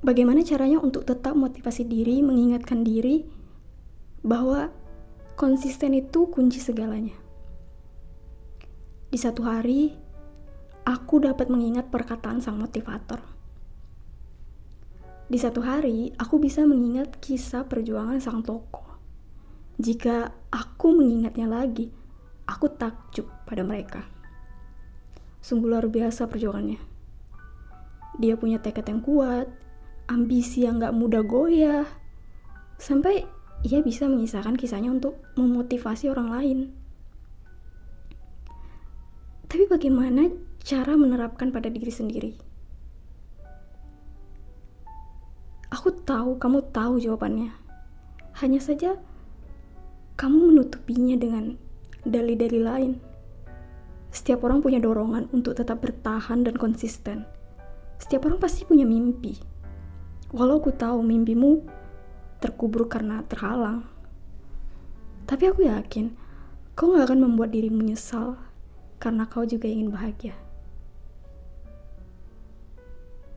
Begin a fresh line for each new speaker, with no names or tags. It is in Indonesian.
bagaimana caranya untuk tetap motivasi diri, mengingatkan diri bahwa konsisten itu kunci segalanya. Di satu hari, aku dapat mengingat perkataan sang motivator. Di satu hari, aku bisa mengingat kisah perjuangan sang tokoh. Jika aku mengingatnya lagi, aku takjub pada mereka. Sungguh luar biasa perjuangannya. Dia punya tekad yang kuat, ambisi yang gak mudah goyah, sampai ia bisa mengisahkan kisahnya untuk memotivasi orang lain. Tapi bagaimana cara menerapkan pada diri sendiri? Aku tahu kamu tahu jawabannya. Hanya saja kamu menutupinya dengan dalih-dalih lain. Setiap orang punya dorongan untuk tetap bertahan dan konsisten. Setiap orang pasti punya mimpi Walau aku tahu mimpimu terkubur karena terhalang. Tapi aku yakin kau gak akan membuat dirimu menyesal karena kau juga ingin bahagia.